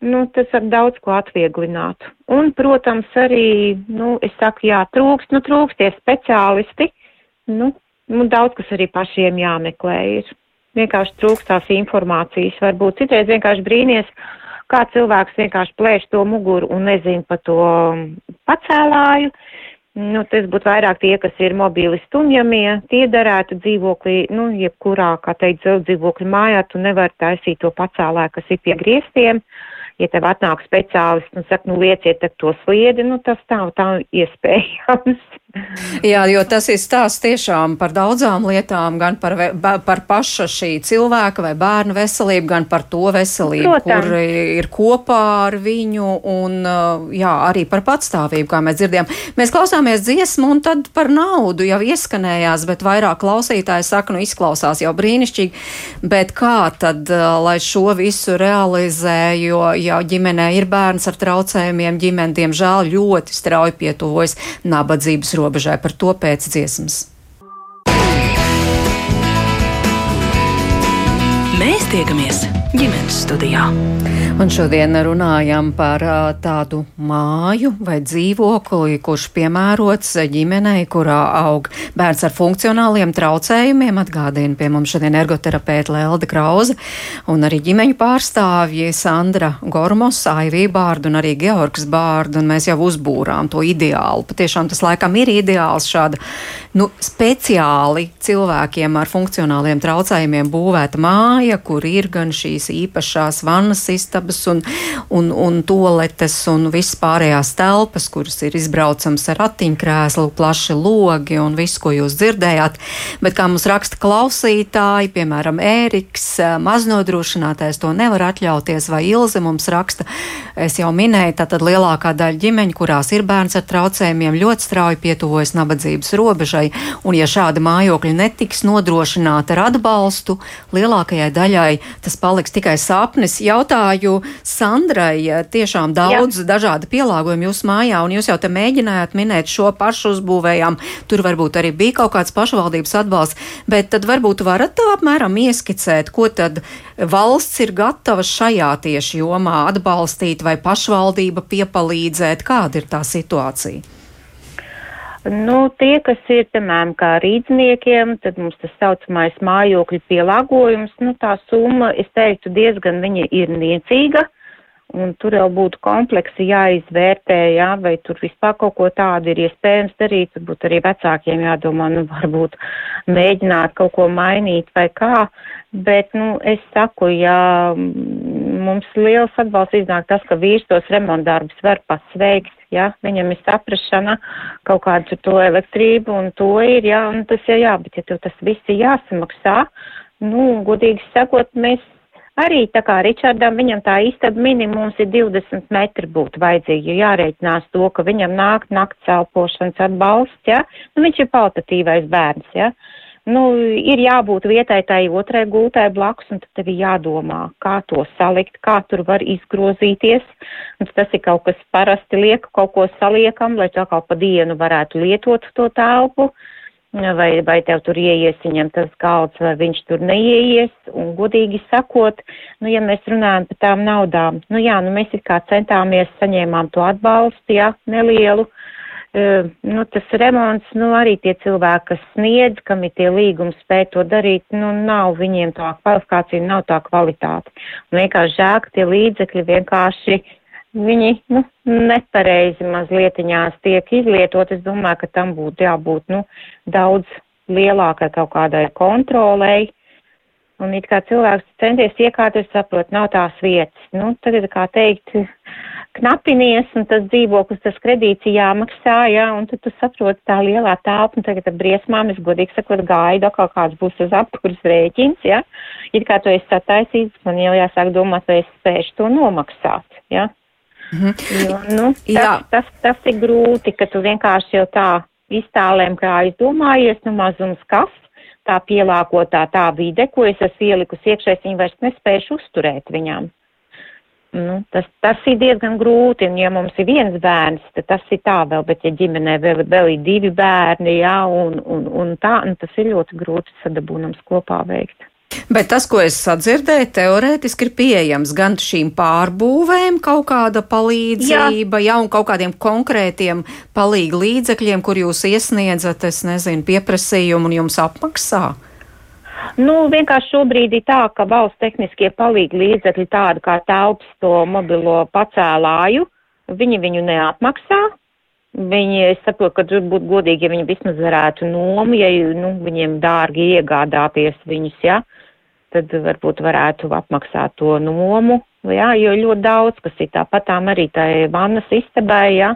nu, tas var daudz ko atvieglināt. Un, protams, arī, nu, es saku, jā, trūkst, nu, trūkst tie speciālisti, nu, nu, daudz kas arī pašiem jāmeklē ir. Vienkārši trūkst tās informācijas, varbūt citreiz vienkārši brīnies, kā cilvēks vienkārši plēš to muguru un nezin pa to pacēlāju. Nu, tas būtu vairāk tie, kas ir mobīli stumjamie, tie darētu dzīvoklī, nu, jebkurā, kā teikt, dzīvokļu mājā, tu nevari taisīt to pacēlē, kas ir pie griestiem. Ja tev atnāk speciālists un saka, nu, lieciet to sliedi, nu, tas tā, tā iespējams.
Jā, jo tas ir stāsts tiešām par daudzām lietām, gan par, par paša šī cilvēka vai bērnu veselību, gan par to veselību, Protams. kur ir kopā ar viņu, un jā, arī par patstāvību, kā mēs dzirdējām. Mēs klausāmies dziesmu, un tad par naudu jau ieskanējās, bet vairāk klausītāji saka, nu izklausās jau brīnišķīgi, bet kā tad, lai šo visu realizē, jo jau ģimenē ir bērns ar traucējumiem, ģimene, diemžēl, ļoti strauji pietuvojas nabadzības robežai par to pēc dziesmas.
Mēs tiekamies ģimenes studijā.
Un šodien runājam par tādu māju vai dzīvokli, kurš piemērots ģimenei, kurā aug bērns ar funkcionāliem traucējumiem. Atgādina pie mums šodien ergoterapeita Lelde Krauze un arī ģimeņu pārstāvji Sandra Gormos, Aivī Bārdu un arī Georgs Bārdu. Un mēs jau uzbūrām to ideālu. Patiešām tas laikam ir ideāls šāda nu, speciāli cilvēkiem ar funkcionāliem traucējumiem būvēta māja, kur ir gan šīs īpašās vannas istabas, un, un, un toaletes un viss pārējās telpas, kuras ir izbraucams ar ratiņkrēslu, plaši logi un viss, ko jūs dzirdējāt. Bet kā mums raksta klausītāji, piemēram, Ēriks, maznodrošinātais to nevar atļauties, vai Ilze mums raksta, es jau minēju, tātad lielākā daļa ģimeņu, kurās ir bērns ar traucējumiem, ļoti strauji pietuvojas nabadzības robežai, un ja šāda mājokļa netiks nodrošināta ar atbalstu, lielākajai daļai tas paliks tikai sapnis. Jautāju Sandrai, tiešām daudz Jā. dažādu pielāgojumu jūsu mājā, un jūs jau te mēģinājāt minēt šo pašu uzbūvējām. Tur varbūt arī bija kaut kāds pašvaldības atbalsts, bet tad varbūt varat tā apmēram ieskicēt, ko tad valsts ir gatava šajā tieši jomā atbalstīt vai pašvaldība piepalīdzēt. Kāda ir tā situācija?
Nu, tie, kas ir, piemēram, kā rīdzniekiem, tad mums tas saucamais mājokļu pielāgojums, nu, tā summa, es teiktu, diezgan viņa ir niecīga, un tur jau būtu kompleksi jāizvērtē, jā, vai tur vispār kaut ko tādu ir iespējams darīt, varbūt arī vecākiem jādomā, nu, varbūt mēģināt kaut ko mainīt vai kā, bet, nu, es saku, ja mums liels atbalsts iznāk tas, ka vīrs tos remontdarbus var pats veikt, ja, viņam ir saprašana kaut kādu to elektrību un to ir, jā, un tas ir jā, bet ja tev tas viss ir jāsamaksā, nu, godīgi sakot, mēs arī tā kā Ričardam, viņam tā istaba minimums ir 20 metri būtu vajadzīgi, jo jārēķinās to, ka viņam nāk nakts elpošanas atbalsts, ja, nu, viņš ir paltatīvais bērns, ja. Uh, nu, ir jābūt vietai tai otrai gultai blakus, un tad tev ir jādomā, kā to salikt, kā tur var izgrozīties. Un tas ir kaut kas parasti liek, kaut ko saliekam, lai tā kā pa dienu varētu lietot to telpu. Vai, vai tev tur ieies viņam tas galds, vai viņš tur neieies, un godīgi sakot, nu, ja mēs runājam par tām naudām, nu jā, nu mēs it kā centāmies, saņēmām to atbalstu, jā, nelielu, uh, nu, tas remonts, nu, arī tie cilvēki, kas sniedz, kam ir tie līgumi spēj to darīt, nu, nav viņiem tā kvalifikācija, nav tā kvalitāte. Un vienkārši žēl, ka tie līdzekļi vienkārši viņi, nu, nepareizi mazlietiņās tiek izlietot. Es domāju, ka tam būtu jābūt, nu, daudz lielākai kaut kādai kontrolei. Un it kā cilvēks centies iekārties, saprot, nav tās vietas. Nu, tagad, kā teikt, knapinies, un tas dzīvoklis, tas kredīts jāmaksā, jā, un tad tu saproti tā lielā telpa, un tagad ar briesmām es godīgi sakot gaidu, kā kāds būs uz apkurs rēķins, jā. It kā tu esi sataisīts, man jau jāsāk domāt, vai es spēšu to nomaksāt, jā. Mhm. Jo, nu, tas, tas, tas ir grūti, ka tu vienkārši jau tā iztālēm kā aizdomājies, nu mazums kas, tā pielāgotā tā vide, ko es esmu ielikusi iekšēs, viņi vairs nespējuši uzturēt viņām. Nu, tas, tas ir diezgan grūti, un ja mums ir viens bērns, tad tas ir tā vēl, bet ja ģimenē vēl, vēl ir divi bērni, jā, un, un, un tā, un tas ir ļoti grūti sadabūnams kopā veikt.
Bet tas, ko es sadzirdēju, teorētiski ir pieejams gan šīm pārbūvēm kaut kāda palīdzība, jā, jā un kaut kādiem konkrētiem palīgu līdzekļiem, kur jūs iesniedzat, es nezinu, pieprasījumu un jums apmaksā.
Nu, vienkārši šobrīd ir tā, ka valsts tehniskie palīgi līdzekļi tādi kā telpas to mobilo pacēlāju, viņi viņu neapmaksā. Viņi, es saprotu, ka tur būtu godīgi, ja viņi vismaz varētu nomu, ja nu, viņiem dārgi iegādāties viņus, ja, tad varbūt varētu apmaksāt to nomu, ja, jo ļoti daudz, kas ir tāpatām arī tai vannas istabai, ja,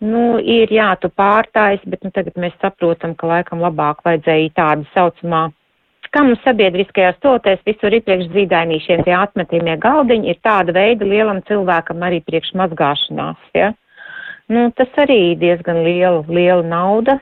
nu, ir jā, tu pārtājas, bet nu, tagad mēs saprotam, ka laikam labāk vajadzēja tādu saucamā kā mums sabiedriskajās totēs visur ir priekš zīdainīšiem tie atmetīmie galdiņi, ir tāda veida lielam cilvēkam arī priekš mazgāšanās, ja. Nu, tas arī diezgan liela, liela nauda,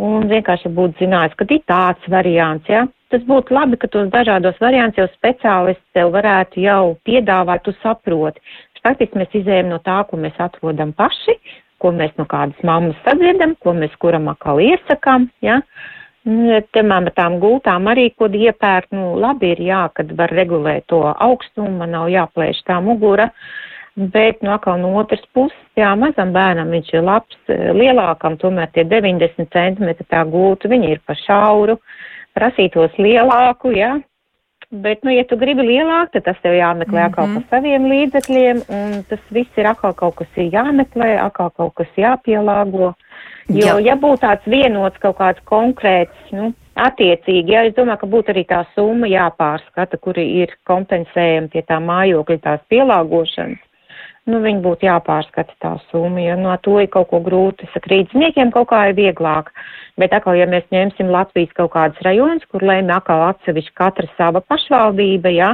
un vienkārši būtu zinājis, ka ir tāds variants, ja. Tas būtu labi, ka tos dažādos variants jau speciālisti tev varētu jau piedāvāt, tu saproti. Faktiski mēs izējam no tā, ko mēs atrodam paši, ko mēs no kādas mammas sadzirdam, ko mēs kuram atkal iesakām, ja. Uh, Nu, piemēram, tām gultām arī, ko iepērk, nu, labi ir jā, kad var regulēt to augstumu, man nav jāplēš tā mugura, bet, nu, atkal no otras puses, jā, mazam bērnam viņš ir labs, lielākam tomēr tie 90 centimetri tā gulta, viņi ir pa šauru, prasītos lielāku, jā, bet, nu, ja tu gribi lielāk, tad tas tev jāmeklē mm -hmm. atkal pa saviem līdzekļiem, un tas viss ir atkal kaut kas ir jāmeklē, atkal kaut kas jāpielāgo. Jo, Jā. ja būtu tāds vienots kaut kāds konkrēts, nu, attiecīgi, ja es domāju, ka būtu arī tā summa jāpārskata, kuri ir kompensējami pie tā mājokļa tās pielāgošanas, nu, viņi būtu jāpārskata tā summa, jo no to ir kaut ko grūti. Saka, rīdzniekiem kaut kā ir vieglāk, Bet atkal, ja mēs ņemsim Latvijas kaut kādas rajonas, kur lēma atkal atsevišķi katra sava pašvaldība, ja,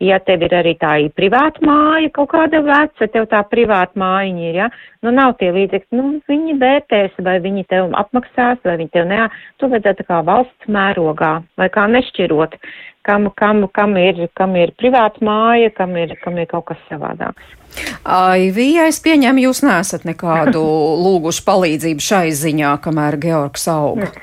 ja tev ir arī tā privāta māja, kaut kāda veca, tev tā privāta mājiņa ir, ja, nu nav tie līdzekļi, nu viņi vērtēs, vai viņi tev apmaksās, vai viņi tev neā, tu vajadzētu kā valsts mērogā, vai kā nešķirot, kam, kam, kam ir, kam ir privāta māja, kam ir, kam ir kaut kas savādāks.
Aivija, es pieņemu, jūs nesat nekādu lūgušu palīdzību šai ziņā, kamēr Georgs aug.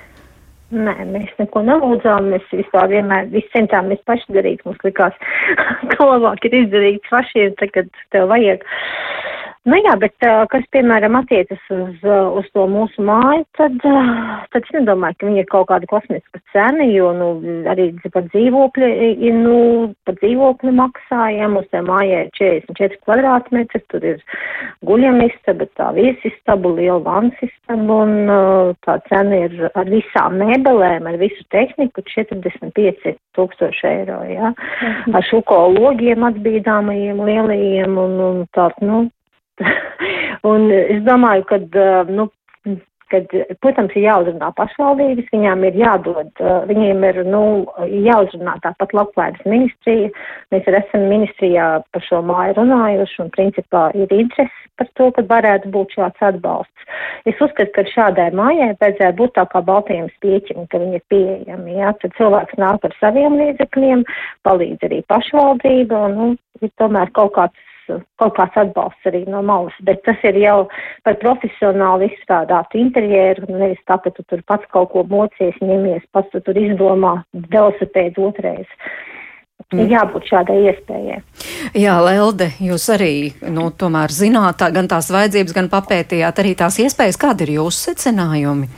Nē, mēs neko nelūdzām, mēs vispār vienmēr visu centāmies paši darīt. Mums likās, ka labāk ir izdarīt pašiem, tagad tev vajag. Nu jā, bet kas, piemēram, attiecas uz, uz to mūsu māju, tad, tad es nedomāju, ka viņa ir kaut kāda kosmiska cena, jo, nu, arī par dzīvokļi, nu, par dzīvokļi maksājam, uz tā mājai ir 44 kvadrātmetri, tur ir guļamistaba, tā viesistaba, liela vansistaba, un tā cena ir ar visām mēbelēm, ar visu tehniku 45 tūkstoši eiro, jā, mhm. ar šuko logiem atbīdāmajiem lielajiem, un, un tā, nu, un es domāju, ka, nu, kad, protams, ir jāuzrunā pašvaldības, viņām ir jādod, viņiem ir, nu, jāuzrunā tāpat labklājības ministrija. Mēs arī esam ministrijā par šo māju runājuši un, principā, ir interesi par to, ka varētu būt šāds atbalsts. Es uzskatu, ka šādai mājai vajadzētu būt tā kā baltajiem spieķim, ka viņi ir pieejami, jā, tad cilvēks nāk ar saviem līdzekļiem, palīdz arī pašvaldība, un, nu, ir tomēr kaut kāds kaut kāds atbalsts arī no malas, bet tas ir jau par profesionāli izstrādātu interjeru, nevis tā, ka tu tur pats kaut ko mocies, ņemies, pats tu tur izdomā velosipēdu otrais. Mm. Jābūt šādai iespējai.
Jā, Lelde, jūs arī, nu, tomēr zināt tā, gan tās vajadzības, gan papētījāt arī tās iespējas. Kādi ir jūsu secinājumi?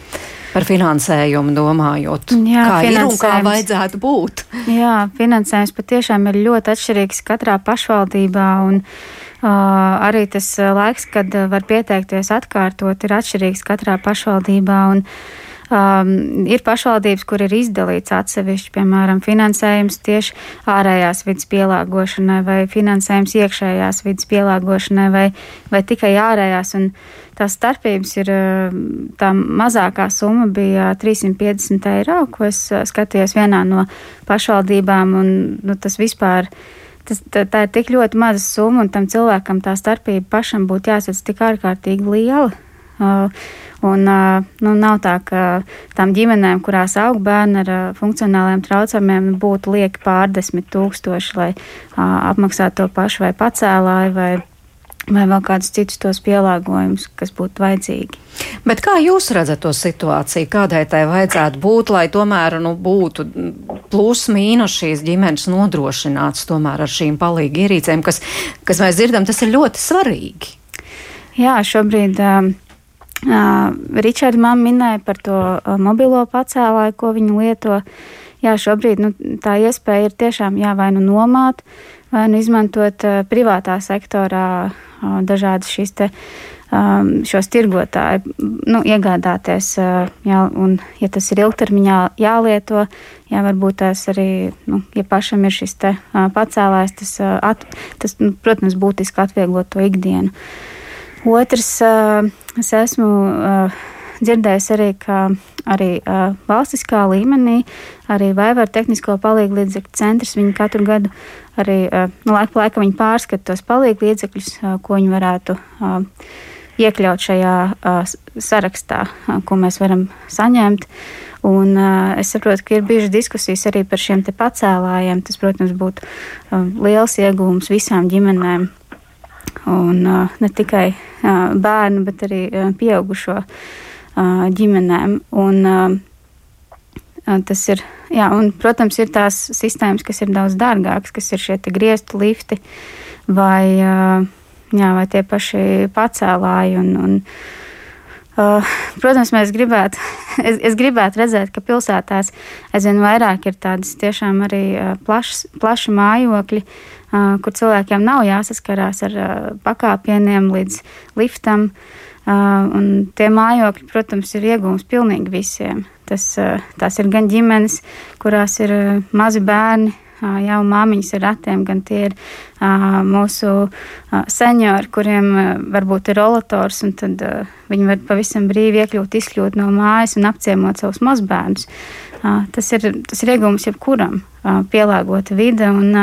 Par finansējumu domājot, Jā, kā ir un kā vajadzētu būt.
Jā, finansējums patiešām ir ļoti atšķirīgs katrā pašvaldībā. Un, uh, arī tas laiks, kad var pieteikties atkārtot, ir atšķirīgs katrā pašvaldībā. Un, uh, Um, ir pašvaldības, kur ir izdalīts atsevišķi, piemēram, finansējums tieši ārējās vidas pielāgošanai vai finansējums iekšējās vidas pielāgošanai vai, vai tikai ārējās. Un tās starpības ir, tā mazākā summa bija 350 eiro, ko es skatījos vienā no pašvaldībām, un nu, tas vispār. Tas, tā, tā ir tik ļoti maza summa, un tam cilvēkam tā starpība pašam būtu jāsadz tik ārkārtīgi liela. Uh, Un, nu, nav tā, ka tām ģimenēm, kurās aug bērni ar funkcionāliem traucējumiem, būtu lieki pārdesmit tūkstoši, lai apmaksātu to pašu vai pacēlāju vai vai vēl kādus citus tos pielāgojumus, kas būtu vajadzīgi.
Bet kā jūs redzat to situāciju, kādai tai vajadzētu būt, lai tomēr nu, būtu plus mīnus šīs ģimenes nodrošināts tomēr ar šīm palīgi ierīcēm, kas, kas mēs dzirdam, tas ir ļoti svarīgi?
Jā, šobrīd. Uh, Ričards man minēja par to uh, mobilo pacēlāju, ko viņi lieto. Jā, šobrīd nu, tā iespēja ir tiešām jā, vai nu nomāt, vai nu izmantot uh, privātā sektorā uh, dažādas šīs te, um, šos tirgotāju, nu, iegādāties. Uh, jā, un, ja tas ir ilgtermiņā jālieto, jā, varbūt tās arī, nu, ja pašam ir šis te uh, pacēlājs, tas, uh, at, tas nu, protams, būtiski atvieglot to ikdienu. Otrs, es esmu dzirdējis arī, ka arī valstiskā līmenī, arī Vaivar tehnisko palīgu līdzekļu centrs, viņi katru gadu arī no laika pa laikam pārskata tos palīgu līdzekļus, ko viņi varētu iekļaut šajā sarakstā, ko mēs varam saņemt. Un, uh, es saprotu, ka ir bijušas diskusijas arī par šiem pacēlājiem. Tas, protams, būtu uh, liels iegūms visām ģimenēm un uh, ne tikai uh, bērnu, bet arī uh, pieaugušo uh, ģimenēm. Un, uh, tas ir, jā, un, protams, ir tās sistēmas, kas ir daudz dārgākas, kas ir šie griestu lifti vai, uh, jā, vai tie paši pacēlāji. Un, un, Uh, protams, mēs gribētu, es, es gribētu redzēt, ka pilsētās aizvien vairāk ir tādas tiešām arī uh, plašas, plaši mājokļi, kur cilvēkiem nav jāsaskarās ar pakāpieniem līdz liftam. Un tie mājokļi, protams, ir iegūms pilnīgi visiem. Tas, tās ir gan ģimenes, kurās ir mazi bērni, jau māmiņas ar ratiem, gan tie ir mūsu seniori, kuriem varbūt ir rolators, un tad viņi var pavisam brīvi iekļūt, izkļūt no mājas un apciemot savus mazbērnus. Tas ir, tas ir iegūms jebkuram, pielāgota vide, un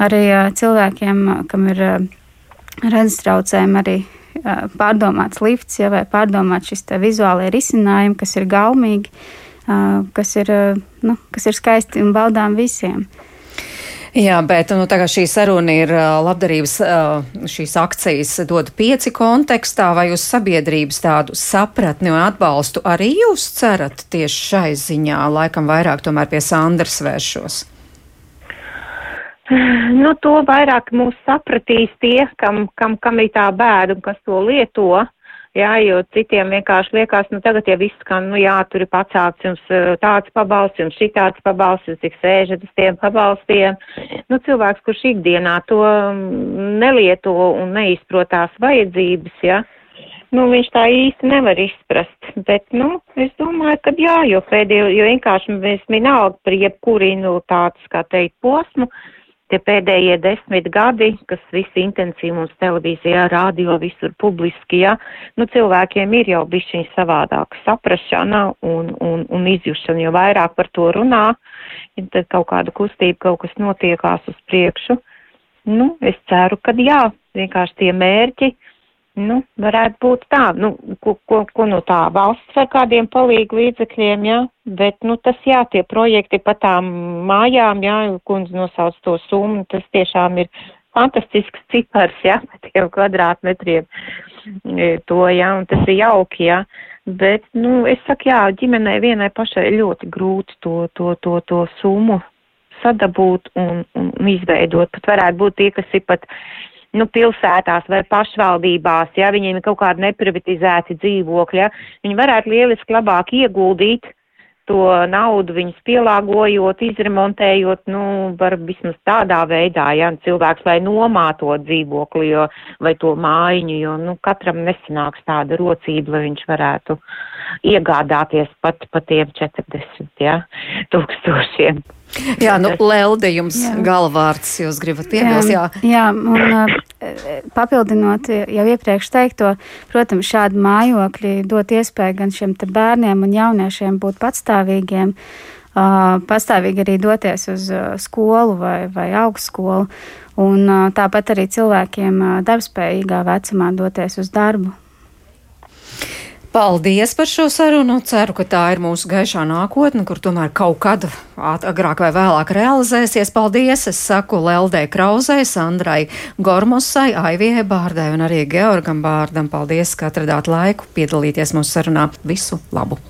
arī cilvēkiem, kam ir redzes traucējumi, arī pārdomāts lifts, ja, vai pārdomāts šis vizuālais risinājums, kas ir gaumīgi, kas ir, nu, kas ir skaisti un baudām visiem.
Jā, bet nu, šī saruna ir labdarības, šīs akcijas dod pieci kontekstā, vai uz sabiedrības tādu sapratni un atbalstu arī jūs cerat tieši šai ziņā, laikam vairāk tomēr pie Sandras vēršos?
Nu, to vairāk mūs sapratīs tie, kam, kam, kam ir tā bēda un kas to lieto. Uh, Jā, jo citiem vienkārši liekas, nu tagad jau viss, ka, nu jā, tur ir pacelts jums eh, tāds pabalsts, jums šitāds pabalsts, jūs tik sēžat uz tiem pabalstiem. Nu, cilvēks, kurš ikdienā to mm, nelieto un neizprotās vajadzības, jā, nu, viņš tā īsti nevar izprast. Bet, nu, es domāju, ka jā, jo pēdējo, jo vienkārši mēs vienalga par jebkuru invaliditātes, kā teikt, posmu, tie pēdējie desmit gadi, kas visi intensīvi mums televīzijā, rādio, visur publiski, ja, nu cilvēkiem ir jau bišķiņ savādāk saprašana un, un, un izjušana, jo vairāk par to runā, ja tad kaut kāda kustība, kaut kas notiekās uz priekšu. Nu, es ceru, ka jā, vienkārši tie mērķi, Nu, varētu būt tā, nu, ko, ko, ko no tā valsts ar kādiem palīgu līdzekļiem, jā, bet, nu, tas jā, tie projekti pa tām mājām, jā, kundze nosauc to summu, tas tiešām ir fantastisks cipars, jā, tiem kvadrātmetriem e, to, jā, un tas ir jauki, jā, bet, nu, es saku, jā, ģimenei vienai pašai ļoti grūti to, to, to, to summu sadabūt un, un izveidot, pat varētu būt tie, kas ir pat nu, pilsētās vai pašvaldībās, ja viņiem ir kaut kādi neprivatizēti dzīvokļi, ja, viņi varētu lieliski labāk ieguldīt to naudu, viņus pielāgojot, izremontējot, nu, var vismaz tādā veidā, ja cilvēks vai nomā to dzīvokli, jo, vai to mājiņu, jo, nu, katram nesanāks tāda rocība, lai viņš varētu iegādāties pat pa tiem 40, ja, tūkstošiem.
Jā, nu, Lelde, jums jā. galvārds, jūs gribat piebilst, jā.
Jā, jā un uh, papildinot jau iepriekš teikto, protams, šādi mājokļi dot iespēju gan šiem te bērniem un jauniešiem būt patstāvīgiem, uh, pastāvīgi arī doties uz uh, skolu vai, vai augstskolu, un uh, tāpat arī cilvēkiem darbspējīgā vecumā doties uz darbu.
Paldies par šo sarunu. Ceru, ka tā ir mūsu gaišā nākotne, kur tomēr kaut kad agrāk vai vēlāk realizēsies. Paldies! Es saku Leldē Krauzai, Sandrai Gormosai, Aivijai Bārdai un arī Georgam Bārdam. Paldies, ka atradāt laiku piedalīties mūsu sarunā. Visu labu!